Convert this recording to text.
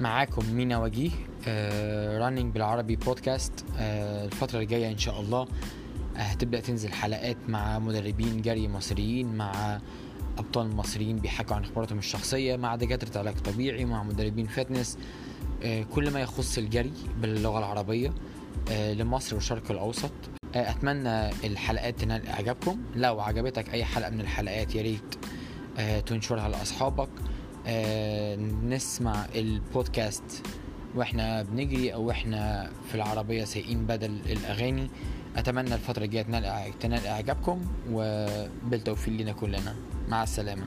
معاكم مينا وجيه Running بالعربي بودكاست آه، الفترة الجاية إن شاء الله آه، هتبدأ تنزل حلقات مع مدربين جري مصريين مع أبطال مصريين بيحكوا عن خبراتهم الشخصية مع دكاترة علاج طبيعي مع مدربين fitness آه، كل ما يخص الجري باللغة العربية آه، لمصر والشرق الأوسط. آه، أتمنى الحلقات تنال إعجابكم لو عجبتك أي حلقة من الحلقات يا ريت آه، تنشرها لأصحابك. آه، نسمع البودكاست وإحنا بنجري أو إحنا في العربية سايقين بدل الأغاني. أتمنى الفترة الجاية تنال إعجابكم وبالتوفيق لنا كلنا. مع السلامة.